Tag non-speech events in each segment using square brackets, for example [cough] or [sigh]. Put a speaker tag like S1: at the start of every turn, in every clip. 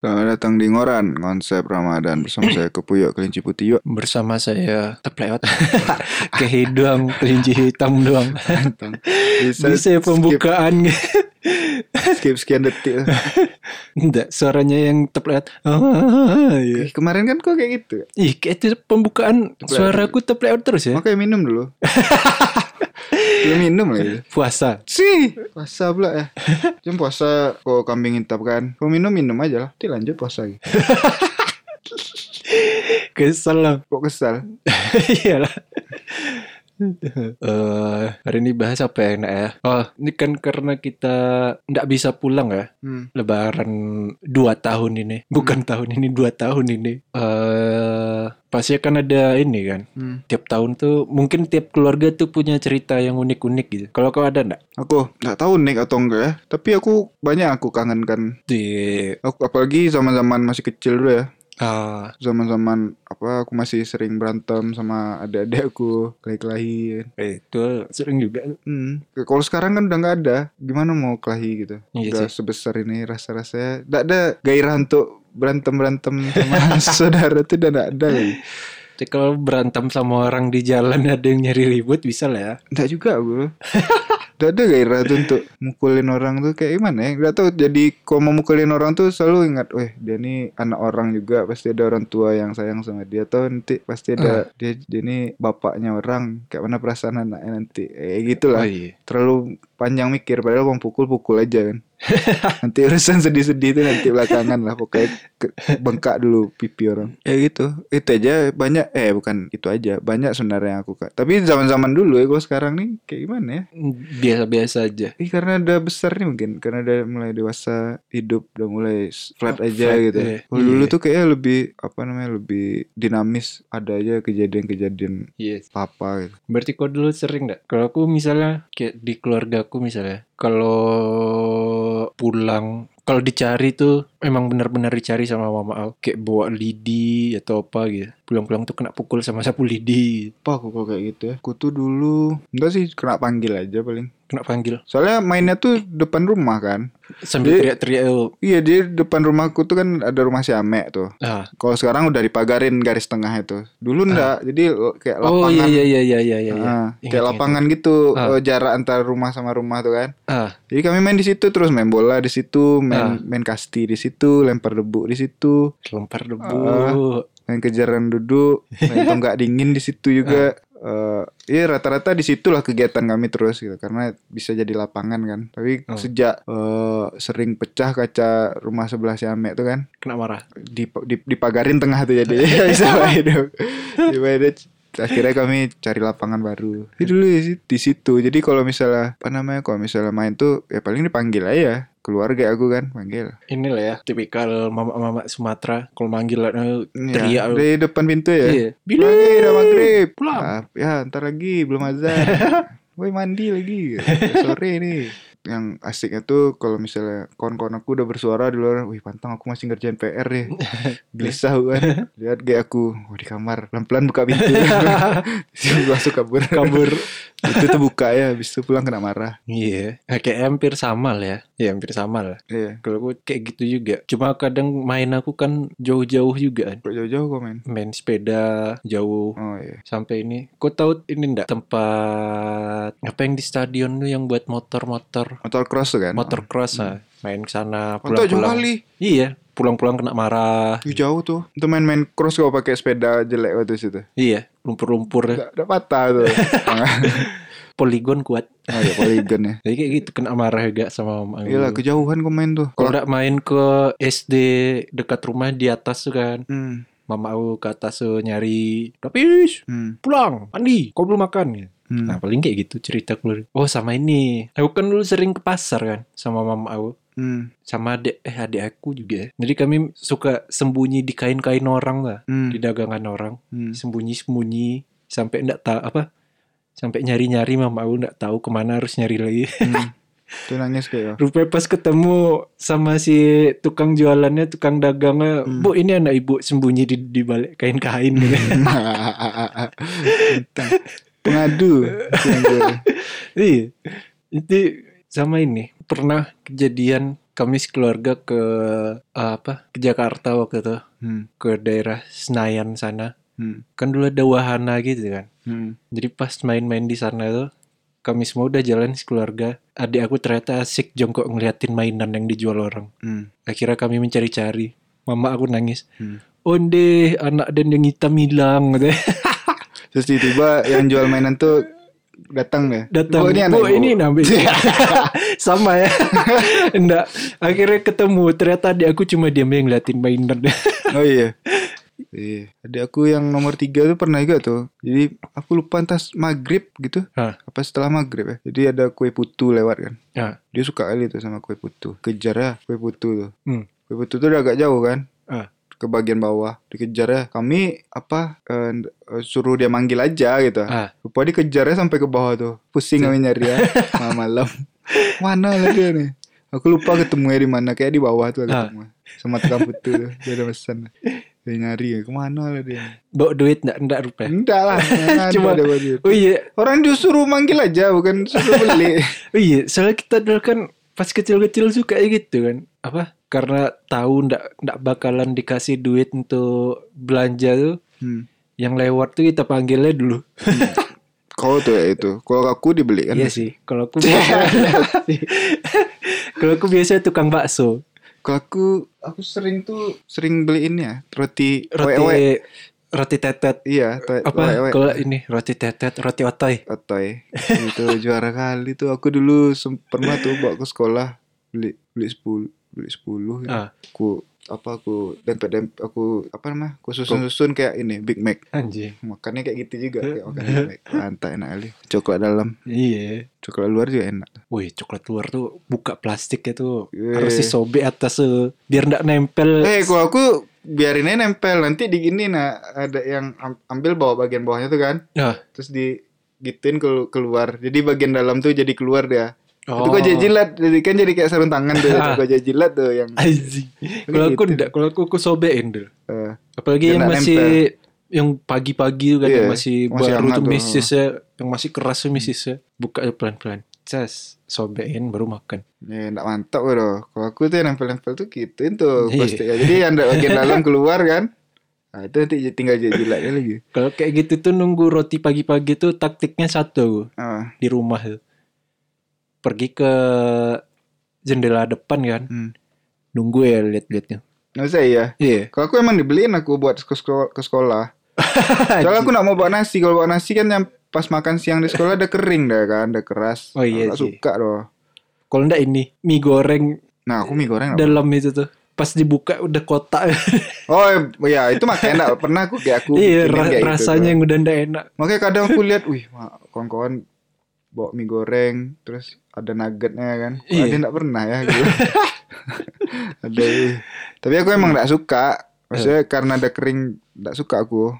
S1: Selamat datang di Ngoran, konsep Ramadan bersama saya Kepuyok Kelinci Putih yuk.
S2: bersama saya teplewat [laughs] kehidung kelinci hitam doang
S1: Bisa,
S2: bisa ya pembukaan
S1: skip, skip sekian detik.
S2: enggak suaranya yang teplewat ah, iya.
S1: Eh, Kemarin kan kok kayak gitu.
S2: ih kayak itu pembukaan suaraku teplewat terus ya
S1: Makanya minum dulu. [laughs] Belum minum lagi.
S2: puasa
S1: Sih, puasa pula ya. Jam puasa kok kambing hitam kan. Kau minum minum aja lah. Nanti lanjut puasa lagi. [laughs]
S2: kesel lah
S1: Kok kesal? [laughs]
S2: iyalah [laughs] Eh, hari ini bahas apa ya enak ya? Oh, ini kan karena kita nggak bisa pulang ya.
S1: Hmm.
S2: Lebaran dua tahun ini, bukan tahun ini dua tahun ini. Eh, pasti akan ada ini kan.
S1: Hmm.
S2: Tiap tahun tuh mungkin tiap keluarga tuh punya cerita yang unik-unik gitu. Kalau kau ada nggak?
S1: Aku nggak tahu nih atau enggak ya. Tapi aku banyak aku kangenkan.
S2: Di
S1: Aku apalagi zaman-zaman masih kecil dulu ya.
S2: Ah
S1: zaman-zaman apa aku masih sering berantem sama adik-adik aku kelahi-kelahi
S2: eh, itu sering juga.
S1: hmm. kalau sekarang kan udah nggak ada gimana mau kelahi gitu
S2: Iya
S1: udah
S2: sih.
S1: sebesar ini rasa-rasanya nggak ada gairah untuk berantem berantem sama [laughs] saudara tuh udah nggak ada lagi
S2: kalau berantem sama orang di jalan ada yang nyari ribut bisa lah ya.
S1: nggak juga aku [laughs] Gak ada gairah tuh untuk mukulin orang tuh? Kayak gimana ya? Gak tau jadi kalau mau mukulin orang tuh selalu ingat Weh dia nih anak orang juga. Pasti ada orang tua yang sayang sama dia. Atau nanti pasti ada dia, dia nih bapaknya orang. Kayak mana perasaan anaknya nanti. Kayak gitu lah.
S2: Iya.
S1: Terlalu panjang mikir Padahal mau pukul-pukul aja kan [laughs] Nanti urusan sedih-sedih itu nanti belakangan lah Pokoknya ke- bengkak dulu pipi orang Ya gitu Itu aja banyak Eh bukan itu aja Banyak sebenarnya yang aku kak Tapi zaman-zaman dulu ya Kalau sekarang nih kayak gimana ya
S2: Biasa-biasa aja.
S1: Ih karena udah besar nih mungkin Karena udah mulai dewasa Hidup udah mulai flat
S2: Oh,
S1: aja
S2: flat,
S1: gitu
S2: iya.
S1: Kalau dulu
S2: Iya.
S1: tuh kayaknya lebih Apa namanya Lebih dinamis Ada aja kejadian-kejadian
S2: Yes.
S1: apa gitu
S2: Berarti kau dulu sering gak? Kalau aku misalnya kayak di keluarga aku misalnya, kalau pulang, kalau dicari tuh emang benar-benar dicari sama mama aku. Kayak bawa lidi atau apa gitu. Pulang-pulang tuh kena pukul sama sapu lidi.
S1: Apa aku kok kayak gitu ya Aku tuh dulu Enggak sih kena panggil aja paling
S2: Kena panggil.
S1: Soalnya mainnya tuh depan rumah kan
S2: Sambil
S1: Jadi-
S2: teriak-teriak. oh,
S1: Iya di depan rumahku tuh kan ada rumah si Amek tuh
S2: Ah.
S1: Kalau sekarang udah dipagarin garis tengah itu Dulu enggak Jadi l- kayak
S2: Oh
S1: lapangan
S2: iya iya iya iya iya. iya.
S1: Ah,
S2: Ingat,
S1: kayak
S2: ingat.
S1: lapangan gitu
S2: Ah.
S1: eh, jarak antara rumah sama rumah tuh kan.
S2: Ah,
S1: Jadi kami main di situ terus main bola di situ, main
S2: Ah.
S1: main kasti di situ, lempar debu di situ,
S2: lempar debu.
S1: Ah. main kejaran duduk, main tonggak dingin di situ juga. Eh, Iya rata-rata di situlah kegiatan kami terus gitu karena bisa jadi lapangan kan. Tapi
S2: Oh.
S1: sejak eh, sering pecah kaca rumah sebelah si Amek tuh kan
S2: Kena marah.
S1: di, di dipagarin tengah tuh jadi [laughs] bisa main akhirnya kami cari lapangan baru. Jadi dulu di, si- di situ. Jadi kalau misalnya apa namanya kalau misalnya main tuh ya paling dipanggil aja keluarga aku kan panggil.
S2: Inilah ya, tipikal mama-mama Sumatera. Kalau manggil eh,
S1: Iya,
S2: teriak.
S1: dari depan pintu ya?
S2: Iya.
S1: Billy udah maghrib
S2: Pulang.
S1: Ah, ya ntar lagi belum azan. [laughs] Woi mandi lagi. [laughs] Sore nih yang asiknya tuh kalau misalnya kawan-kawan aku udah bersuara di luar, wih pantang aku masih ngerjain PR nih, [laughs] gelisah aku kan, lihat kayak aku, oh di kamar, pelan-pelan buka pintu, [laughs] [laughs] langsung kabur,
S2: Kabur.
S1: itu tuh buka ya, habis itu pulang kena marah,
S2: Iya, Nah, kayak hampir sama lah ya. Ya hampir sama lah.
S1: iya,
S2: Kalau aku kayak gitu juga. Cuma kadang main aku kan jauh-jauh juga
S1: kok jauh-jauh kok main,
S2: Main sepeda jauh.
S1: Oh iya,
S2: sampai ini. Kau tahu ini enggak tempat apa yang di stadion tuh yang buat motor-motor,
S1: motor cross tuh kan,
S2: motor cross ah. Main ke sana pulang-pulang.
S1: kali,
S2: Iya, pulang-pulang kena marah.
S1: Ih, jauh tuh, itu main-main cross kalau pakai sepeda jelek waktu situ,
S2: Iya, lumpur-lumpur.
S1: udah, udah patah tuh, [laughs]
S2: Poligon kuat.
S1: oh ya poligon ya. [laughs]
S2: Jadi kayak gitu kena marah juga sama mama.
S1: Iya kejauhan kok main tuh.
S2: Kalau nggak main ke SD dekat rumah di atas tuh kan.
S1: Hmm,
S2: Mama aku ke atas tuh nyari Tapis
S1: hmm,
S2: pulang mandi kau belum makan ya
S1: hmm.
S2: Nah paling kayak gitu cerita keluar Oh sama ini. Aku kan dulu sering ke pasar kan Sama mama aku.
S1: Hmm,
S2: Sama adik Eh adik aku juga. Jadi kami suka sembunyi di kain-kain orang lah.
S1: Hmm,
S2: Di dagangan orang.
S1: Hmm.
S2: Sembunyi-sembunyi. Sampai ndak tahu apa Sampai nyari-nyari mama aku ndak tahu ke mana harus nyari lagi.
S1: Hmm. [laughs] Itu nangis kayak
S2: Rupanya pas ketemu sama si tukang jualannya, tukang dagangnya,
S1: Hmm.
S2: Bu ini anak ibu sembunyi di, di balik kain-kain. [laughs] [laughs] Gitu.
S1: Pengadu. [laughs]
S2: Iya. Itu sama ini pernah kejadian kami sekeluarga ke eh, apa ke Jakarta waktu itu
S1: Hmm.
S2: ke daerah Senayan sana
S1: Hmm.
S2: kan dulu ada wahana gitu kan
S1: Hmm.
S2: jadi pas main-main di sana itu kami semua udah jalan sekeluarga adik aku ternyata asik jongkok ngeliatin mainan yang dijual orang
S1: Hmm.
S2: akhirnya kami mencari-cari mama aku nangis
S1: Hmm.
S2: onde anak dan yang hitam hilang gitu [laughs]
S1: Terus tiba-tiba yang jual mainan tuh datang ya.
S2: datang
S1: Oh, ini anak
S2: "Bu,
S1: ibu."
S2: ini nabi [laughs] sama ya [laughs] enggak akhirnya ketemu ternyata adik aku cuma diam yang ngeliatin mainan [laughs]
S1: Oh iya. Iya. Adik aku yang nomor tiga tuh pernah juga tuh. Jadi aku lupa entah maghrib gitu.
S2: Hah.
S1: Apa setelah maghrib ya. Jadi ada kue putu lewat kan.
S2: ya
S1: Dia suka kali tuh sama kue putu. Kejar ya kue putu tuh.
S2: Hmm.
S1: Kue putu tuh udah agak jauh kan. Ke bagian bawah. Dikejar ya. Kami apa eh, suruh dia manggil aja gitu.
S2: ah
S1: Lupa dikejarnya sampai ke bawah tuh. Pusing kami nyari ya. [laughs] Malam-malam. Mana lah dia nih? Aku lupa ketemunya di mana. Kayak di bawah tuh
S2: Ah.
S1: ketemu. Sama tukang putu tuh. Dia ada pesan. Dia nyari ya. Ke mana lah dia?
S2: bawa duit enggak enggak rupiah
S1: Enggak lah. [laughs] Cuma ada dia.
S2: oh iya
S1: Orang disuruh manggil aja. Bukan suruh beli. [laughs]
S2: oh iya soalnya kita dulu kan pas kecil-kecil suka gitu kan apa karena tahu ndak ndak bakalan dikasih duit untuk belanja tuh
S1: hmm.
S2: yang lewat tuh kita panggilnya dulu
S1: Kau tuh ya itu. Kalau aku dibeli kan.
S2: Iya sih kalau aku [laughs] biasa kalau aku biasa tukang bakso
S1: Kalau aku aku sering tuh sering beliin ya roti
S2: roti
S1: wewe.
S2: roti tetet
S1: Iya, to-
S2: apa kalau ini roti tetet roti otoy
S1: Otoy. itu juara kali tuh. Aku dulu pernah tuh bawa ke sekolah beli beli 10 beli 10 gitu.
S2: ah
S1: Aku apa aku dempet dempet aku apa namanya? Aku susun-susun kayak ini Big Mac.
S2: anjing
S1: Makannya kayak gitu juga kayak makan Big [laughs] Mac. Mantap enak kali. Coklat dalam,
S2: iya
S1: coklat luar juga enak.
S2: Wih coklat luar tuh buka plastiknya tuh
S1: Iya.
S2: harus disobek atas tuh biar ndak nempel
S1: Eh, kalau aku biarin aja nempel nanti digini nah ada yang am- ambil bawa bagian bawahnya tuh kan.
S2: Ah.
S1: Terus di gituin kelu- keluar. Jadi bagian dalam tuh jadi keluar dia.
S2: Oh.
S1: Itu jadi jilat, jadi kan jadi kayak sarung tangan tuh. [laughs] Gua jadi jilat tuh yang
S2: Anjing. Kalau aku
S1: Gitu.
S2: enggak, kalau aku aku sobekin dulu.
S1: eh,
S2: Apalagi yang masih yang pagi-pagi tuh kan
S1: Iya,
S2: yang masih,
S1: masih
S2: baru tuh
S1: tuh.
S2: misisnya, yang masih keras tuh misisnya. Buka pelan-pelan. Cas, sobekin baru makan.
S1: ya enggak mantap loh. Kalau aku tuh yang nempel-nempel tuh gituin tuh
S2: Iya.
S1: plastiknya. Jadi yang bagian dalam keluar kan. Nah, itu nanti tinggal jadi jilatnya lagi.
S2: Kalau kayak gitu tuh nunggu roti pagi-pagi tuh taktiknya satu
S1: Ah,
S2: di rumah tuh. Pergi ke jendela depan kan,
S1: hmm.
S2: nunggu ya lihat-lihatnya.
S1: Nggak usah ya.
S2: Iya.
S1: Kalau aku emang dibeliin aku buat ke sekolah. Ke sekolah. [laughs] Soalnya aku nggak mau bawa nasi. Kalau bawa nasi kan yang pas makan siang di sekolah udah kering dah kan, udah keras.
S2: Oh iya
S1: Nggak
S2: sih.
S1: suka doh.
S2: Kalau enggak ini mie goreng
S1: Nah, aku mie goreng.
S2: dalam itu tuh. Pas dibuka udah kotak. [laughs]
S1: Oh iya itu makanya enggak pernah aku kayak aku
S2: iya, ra-
S1: kayak gitu
S2: rasanya
S1: tuh.
S2: yang udah enggak enak.
S1: Makanya kadang aku lihat, wih kawan-kawan bawa mie goreng terus ada nuggetnya kan.
S2: Iya.
S1: Ada enggak pernah ya gitu. [laughs] ada. ih. Tapi aku emang enggak suka. Maksudnya karena ada kering enggak suka aku.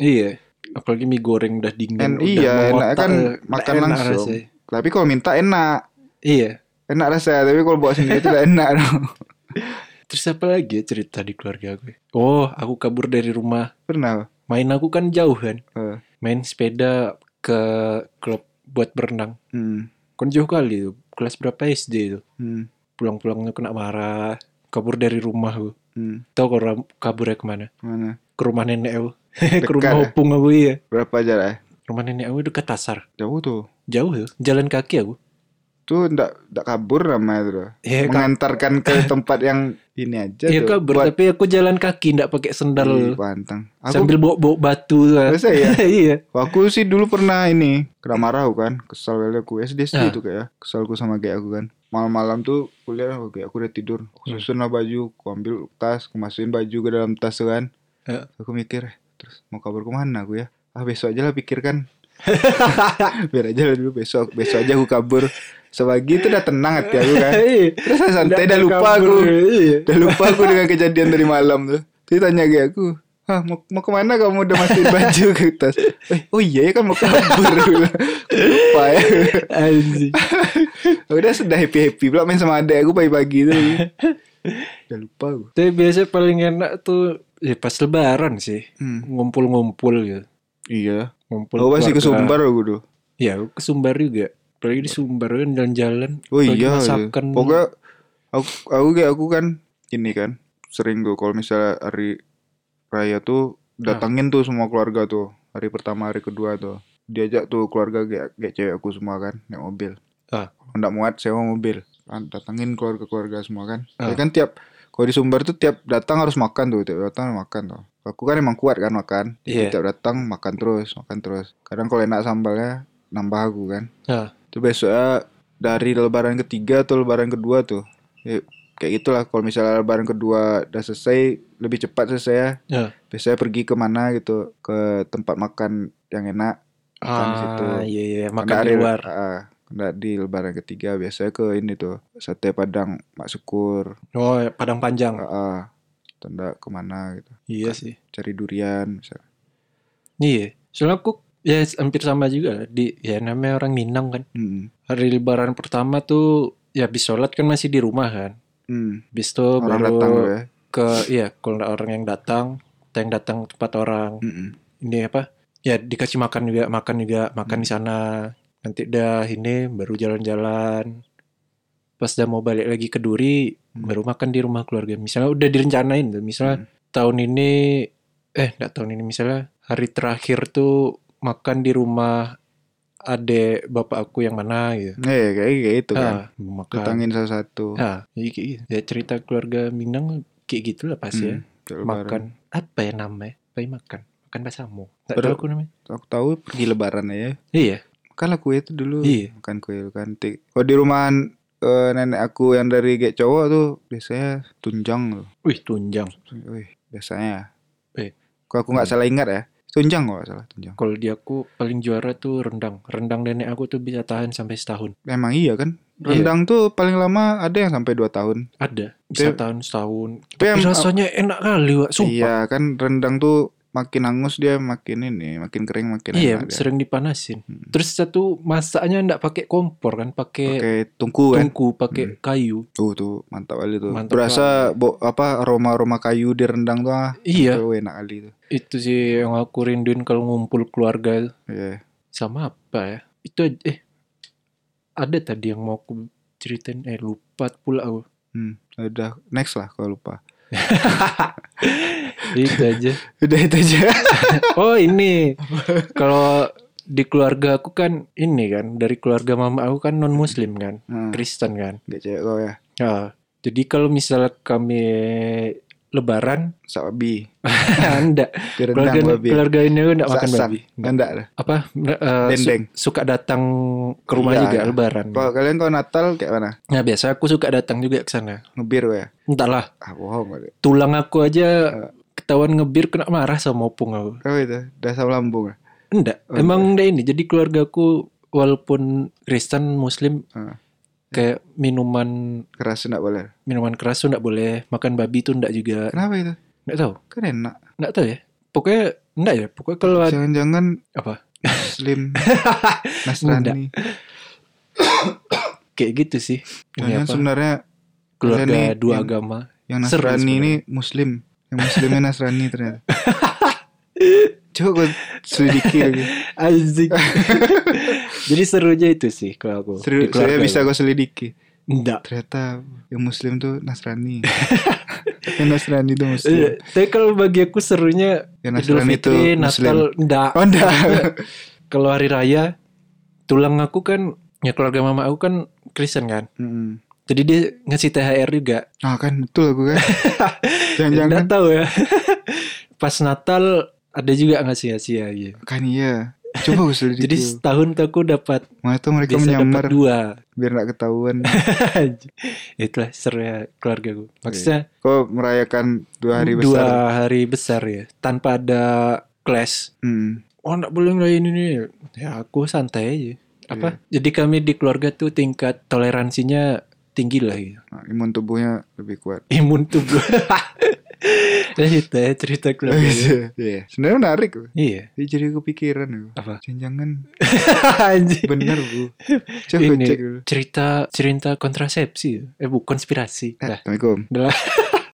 S2: Iya. Apalagi mie goreng udah dingin.
S1: En,
S2: udah
S1: iya, enaknya kan
S2: eh,
S1: makan
S2: enak
S1: langsung.
S2: rasanya.
S1: Tapi kalau minta enak.
S2: Iya.
S1: Enak rasanya, tapi kalau bawa sendiri itu enggak enak dong. [laughs]
S2: Terus apa lagi ya cerita di keluarga gue? Oh, aku kabur dari rumah.
S1: Pernah.
S2: Main aku kan jauh kan.
S1: Eh,
S2: Main sepeda ke klub buat berenang.
S1: hmm,
S2: Kan jauh kali tuh. Kelas berapa SD itu?
S1: hmm,
S2: Pulang-pulangnya kena marah. Kabur dari rumah gue.
S1: hmm.
S2: Tahu kalau kaburnya ke
S1: mana? Mana?
S2: Ke rumah nenek aku. [laughs] Ke rumah
S1: ya?
S2: opung aku iya.
S1: Berapa jarak?
S2: Rumah nenek aku dekat Tasar.
S1: Jauh tuh.
S2: Jauh tuh. Jalan kaki aku.
S1: Tuh enggak enggak kabur namanya tuh.
S2: Iya, ka-
S1: mengantarkan ke [laughs] tempat yang ini aja
S2: iya kabur.
S1: buat
S2: Tapi aku jalan kaki ndak pakai
S1: Ih,
S2: sendal.
S1: pantang. Aku
S2: Sambil bawa-bawa batu. lah.
S1: Biasa ya? [laughs]
S2: iya.
S1: aku sih dulu pernah ini kena marah aku kan, kesal kali aku SD SD
S2: Ah.
S1: itu kayak kesal aku sama kayak aku kan. Malam-malam tuh kuliah oh, kayak aku udah tidur. Aku
S2: Hmm.
S1: susun lah baju, aku ambil tas, aku masukin baju ke dalam tas kan.
S2: Ya.
S1: Aku mikir, terus mau kabur ke mana aku ya? Ah besok aja lah pikirkan. [laughs] Biar aja lah dulu besok, besok aja aku kabur. Sebagi itu udah tenang hati aku kan. [laughs]
S2: Iya.
S1: Terus saya santai, udah lupa
S2: kabur,
S1: aku.
S2: Iya.
S1: Udah lupa aku dengan kejadian dari malam tuh. Dia tanya kayak aku, Hah, mau, mau ke mana kamu udah masukin [laughs] baju ke tas? Eh, oh iya ya kan mau kabur. Lupa ya.
S2: Anjing.
S1: Udah sudah happy-happy pula main sama adek aku pagi-pagi itu. Udah lupa aku.
S2: Tapi biasa paling enak tuh ya pas lebaran sih.
S1: Hmm.
S2: Ngumpul-ngumpul gitu.
S1: Iya.
S2: Ngumpul
S1: Oh masih ke
S2: keluarga.
S1: Sumbar aku tuh.
S2: Iya, aku ke Sumbar juga. Apalagi di Sumbar kan jalan-jalan.
S1: Oh iya.
S2: Masakan.
S1: Pokoknya Aku aku kayak aku kan ini kan sering tuh kalau misalnya hari raya tuh datangin tuh semua keluarga tuh hari pertama hari kedua tuh diajak tuh keluarga kayak kayak cewek aku semua kan naik mobil.
S2: Ah.
S1: Kalau nggak muat sewa mobil. Kan datangin keluarga-keluarga semua kan.
S2: Ah.
S1: Ya kan tiap kalau di Sumber tuh tiap datang harus makan tuh, tiap datang makan tuh. Aku kan emang kuat kan makan.
S2: Iya.
S1: tiap datang makan terus, makan terus. Kadang kalau enak sambalnya nambah aku kan.
S2: Ah.
S1: Itu besoknya dari lebaran ketiga atau lebaran kedua tuh. Ya, kayak gitulah kalau misalnya lebaran kedua udah selesai lebih cepat selesai ya.
S2: Ya.
S1: Biasanya pergi ke mana gitu ke tempat makan yang enak. Makan di situ.
S2: Ah, iya iya, makan di luar.
S1: ah, nggak di lebaran ketiga biasanya ke ini tuh sate padang mak syukur.
S2: Oh, Padang Panjang.
S1: Ah, ah. Tanda ke mana gitu
S2: Iya sih.
S1: cari durian misalnya.
S2: Iya. Soalnya aku ya hampir sama juga lah. di ya namanya orang Minang kan.
S1: Hmm.
S2: Hari lebaran pertama tuh ya habis sholat kan masih di rumah kan.
S1: Hmm.
S2: Habis itu
S1: Orang
S2: baru
S1: datang ya.
S2: ke iya kalau orang yang datang, yang datang tempat orang.
S1: Mm-mm.
S2: Ini apa? Ya dikasih makan juga, makan juga, makan di sana. Nanti udah ini baru jalan-jalan. Pas udah mau balik lagi ke Duri,
S1: Hmm.
S2: baru makan di rumah keluarga. Misalnya udah direncanain tuh. Misalnya tahun ini eh enggak tahun ini misalnya hari terakhir tuh makan di rumah adek bapak aku yang mana gitu.
S1: Eh kayak kayak itu kan.
S2: Ah, makan.
S1: Datangin salah satu.
S2: Ah, jadi kayak gitu. Ya cerita keluarga Minang kayak gitu lah pasti ya.
S1: Hmm, lebaran.
S2: Makan apa ya namanya? Apa ya makan? Makan basamu. Tak tahu aku namanya.
S1: Aku tahu pergi lebaran aja.
S2: Iya.
S1: Makan lah kue itu dulu.
S2: Iya.
S1: Makan kue kantik. Kalau di rumahan eh, nenek aku yang dari gek cowok tuh biasanya tunjang tuh.
S2: Wih, tunjang.
S1: Wih, biasanya.
S2: Eh.
S1: Kalau aku nggak salah ingat ya. Tunjang kok salah tunjang.
S2: Kalau di aku paling juara tuh rendang. Rendang nenek aku tuh bisa tahan sampai setahun.
S1: Emang iya kan?
S2: Iya.
S1: Rendang tuh paling lama ada yang sampai 2 tahun.
S2: Ada. Bisa
S1: Tapi-
S2: tahan setahun.
S1: Tapi
S2: Tapi rasanya enak kali, Wak. Sumpah.
S1: Iya kan rendang tuh makin hangus dia makin ini, makin kering makin
S2: Iya,
S1: enak dia.
S2: sering dipanasin.
S1: Hmm.
S2: Terus satu masaknya enggak pakai kompor kan, pakai
S1: Pakai tungku kan.
S2: tungku, pakai kayu.
S1: Tuh tuh mantap kali tuh.
S2: Mantap
S1: Berasa bo, apa aroma-aroma kayu di rendang tuh ah.
S2: Iya,
S1: Tuh enak kali tuh.
S2: itu sih yang aku rinduin kalau ngumpul keluarga
S1: Iya.
S2: sama apa ya? Itu eh ada tadi yang mau aku ceritain eh lupa pula aku.
S1: Hmm. Udah next lah kalau lupa. [laughs]
S2: itu aja.
S1: Udah itu aja. [laughs]
S2: Oh, ini. [laughs] Kalau di keluarga aku kan ini kan dari keluarga mama aku kan non muslim kan,
S1: Nah,
S2: Kristen kan.
S1: gak cewek kau ya.
S2: Ya, jadi kalau misalnya kami lebaran [laughs] enggak
S1: Di rendang
S2: keluarga
S1: babi.
S2: keluarga ini enggak makan babi Enggak.
S1: Dah.
S2: apa eh, su-
S1: Dendeng.
S2: suka datang ke rumah
S1: Iya,
S2: juga
S1: iya.
S2: lebaran
S1: Kalau kalian kalau Natal kayak mana?
S2: nah biasa aku suka datang juga ke sana
S1: Ngebir ya?
S2: entahlah
S1: Ah bohong
S2: tulang aku aja
S1: Eh.
S2: ketahuan ngebir kena marah sama opung aku
S1: Kau itu udah sama lambung. ya?
S2: enggak
S1: Oh,
S2: emang enggak ini jadi keluarga aku walaupun Kristen Muslim
S1: Ah.
S2: Kayak minuman
S1: Keras enggak boleh.
S2: minuman keras tuh enggak boleh makan babi tuh enggak juga
S1: Kenapa itu?
S2: enggak tahu
S1: Kan enak.
S2: enggak tahu ya pokoknya enggak ya pokoknya kalau
S1: Jangan-jangan
S2: apa
S1: Muslim [laughs] Nasrani. [coughs]
S2: kayak gitu sih ini
S1: Jangan
S2: apa
S1: sebenarnya
S2: keluarga dua
S1: yang-
S2: agama
S1: yang Nasrani ini Muslim. Yang Muslimnya Nasrani ternyata. [laughs] Coba gue selidiki. [laughs]
S2: Anjing. [laughs] Jadi serunya itu sih kalau aku.
S1: Seru, saya bisa gue selidiki.
S2: Enggak.
S1: Ternyata yang Muslim tuh Nasrani. [laughs] yang Nasrani tuh
S2: Eh,
S1: Muslim.
S2: Tapi kalau bagi aku serunya
S1: Yang Nasrani itu.
S2: Natal, enggak.
S1: Oh enggak.
S2: Kalau hari raya, tulang aku kan, ya keluarga mama aku kan Kristen kan.
S1: Mm-mm.
S2: Jadi dia ngasih THR juga.
S1: Ah kan betul aku kan.
S2: Enggak
S1: Jangan-jangan
S2: tahu ya. Pas Natal ada juga ngasih-ngasih ya. gitu.
S1: kan iya. Coba selidiki. [laughs]
S2: Jadi setahun tuh aku dapat
S1: Mana tuh mereka
S2: bisa
S1: menyamar
S2: dapat dua.
S1: biar nggak ketahuan. [laughs]
S2: Itulah serunya keluarga gue. Maksudnya
S1: Kok merayakan dua hari
S2: dua
S1: besar?
S2: hari besar ya tanpa ada kelas
S1: Hmm.
S2: oh nggak boleh ngelain ini ya aku santai aja apa
S1: Iya.
S2: jadi kami di keluarga tuh tingkat toleransinya tinggi lah gitu.
S1: Nah, imun tubuhnya lebih kuat. [laughs]
S2: imun tubuh itu ya cerita keluarga gue.
S1: Iya. Sebenarnya menarik. Bu.
S2: iya
S1: Ini jadi kepikiran bu.
S2: apa
S1: Jangan [laughs] bener bu. Coba
S2: ini
S1: cek dulu.
S2: cerita cerita kontrasepsi eh bu konspirasi
S1: Eh. Assalamualaikum. [laughs]